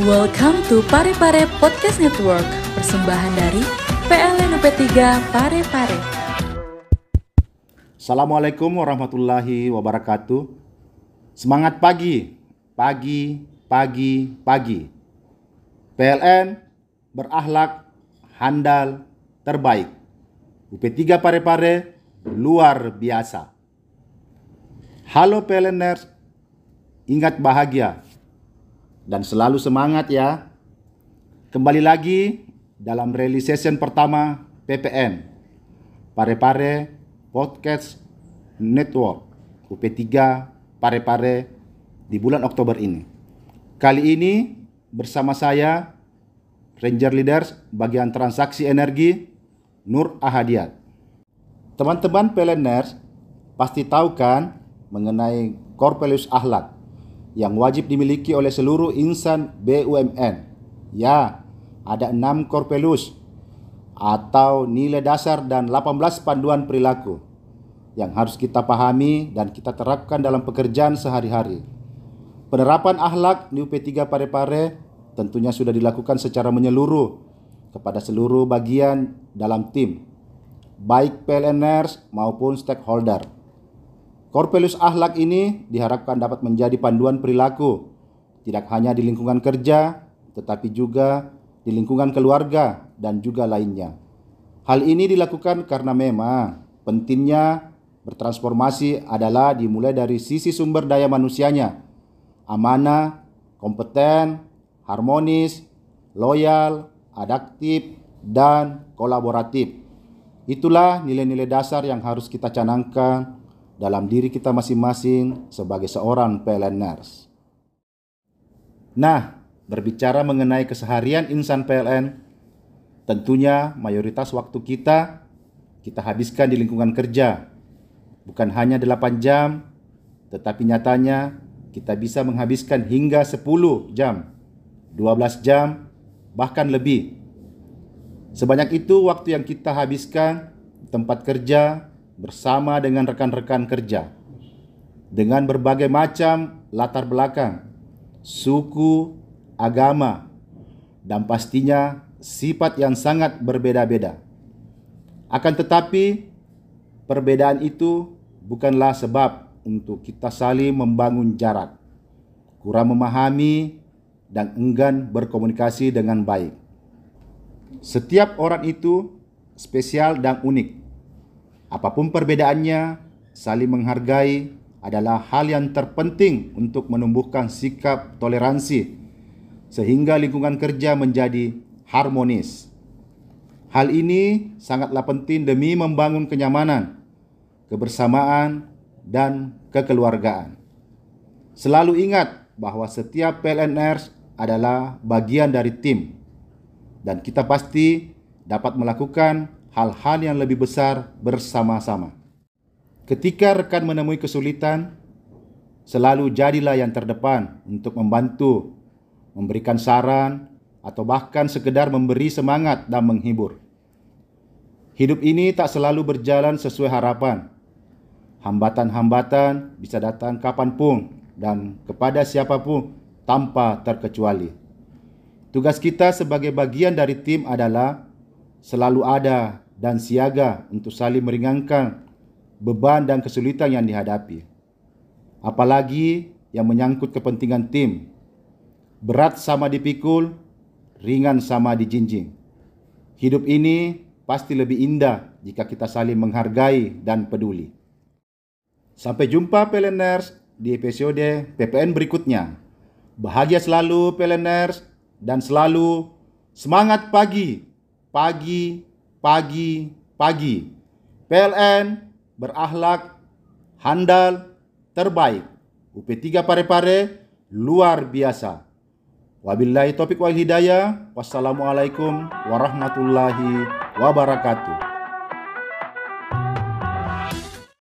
Welcome to Pare Pare Podcast Network, persembahan dari PLN UP3 Pare Pare. Assalamualaikum warahmatullahi wabarakatuh. Semangat pagi, pagi, pagi, pagi. PLN berakhlak, handal, terbaik. UP3 Pare-Pare luar biasa. Halo PLNers, ingat bahagia dan selalu semangat ya. Kembali lagi dalam realization pertama PPN Pare-Pare Podcast Network UP3 Pare-Pare di bulan Oktober ini. Kali ini bersama saya Ranger Leaders bagian transaksi energi Nur Ahadiat. Teman-teman PLNers pasti tahu kan mengenai Corpelius Ahlak yang wajib dimiliki oleh seluruh insan BUMN. Ya, ada enam Corpelius atau nilai dasar dan 18 panduan perilaku yang harus kita pahami dan kita terapkan dalam pekerjaan sehari-hari. Penerapan akhlak di UP3 Pare-Pare tentunya sudah dilakukan secara menyeluruh kepada seluruh bagian dalam tim, baik PLNers maupun stakeholder. Korpelus Ahlak ini diharapkan dapat menjadi panduan perilaku, tidak hanya di lingkungan kerja, tetapi juga di lingkungan keluarga dan juga lainnya. Hal ini dilakukan karena memang pentingnya bertransformasi adalah dimulai dari sisi sumber daya manusianya, amanah, kompeten, harmonis, loyal, adaptif, dan kolaboratif. Itulah nilai-nilai dasar yang harus kita canangkan dalam diri kita masing-masing sebagai seorang PLNers. Nah, berbicara mengenai keseharian insan PLN, tentunya mayoritas waktu kita kita habiskan di lingkungan kerja. Bukan hanya 8 jam, tetapi nyatanya kita bisa menghabiskan hingga 10 jam, 12 jam, bahkan lebih. Sebanyak itu waktu yang kita habiskan di tempat kerja bersama dengan rekan-rekan kerja. Dengan berbagai macam latar belakang, suku, agama, dan pastinya sifat yang sangat berbeda-beda. Akan tetapi, perbedaan itu bukanlah sebab untuk kita saling membangun jarak, kurang memahami, dan enggan berkomunikasi dengan baik. Setiap orang itu spesial dan unik. Apa pun perbedaannya, saling menghargai adalah hal yang terpenting untuk menumbuhkan sikap toleransi sehingga lingkungan kerja menjadi harmonis. Hal ini sangatlah penting demi membangun kenyamanan, kebersamaan, dan kekeluargaan. Selalu ingat bahwa setiap PLNR adalah bagian dari tim, dan kita pasti dapat melakukan hal-hal yang lebih besar bersama-sama. Ketika rekan menemui kesulitan, selalu jadilah yang terdepan untuk membantu, memberikan saran, atau bahkan sekedar memberi semangat dan menghibur. Hidup ini tak selalu berjalan sesuai harapan. Hambatan-hambatan bisa datang kapan pun dan kepada siapa pun tanpa terkecuali. Tugas kita sebagai bagian dari tim adalah selalu ada dan siaga untuk saling meringankan beban dan kesulitan yang dihadapi. Apalagi yang menyangkut kepentingan tim. Berat sama dipikul, ringan sama dijinjing. Hidup ini pasti lebih indah jika kita saling menghargai dan peduli. Sampai jumpa Peleners di episode PPN berikutnya. Bahagia selalu Peleners dan selalu semangat pagi, pagi, pagi, pagi. PLN berakhlak, handal, terbaik. UP3 Pare-Pare luar biasa. Wabillahi topik wal hidayah. Wassalamualaikum warahmatullahi wabarakatuh.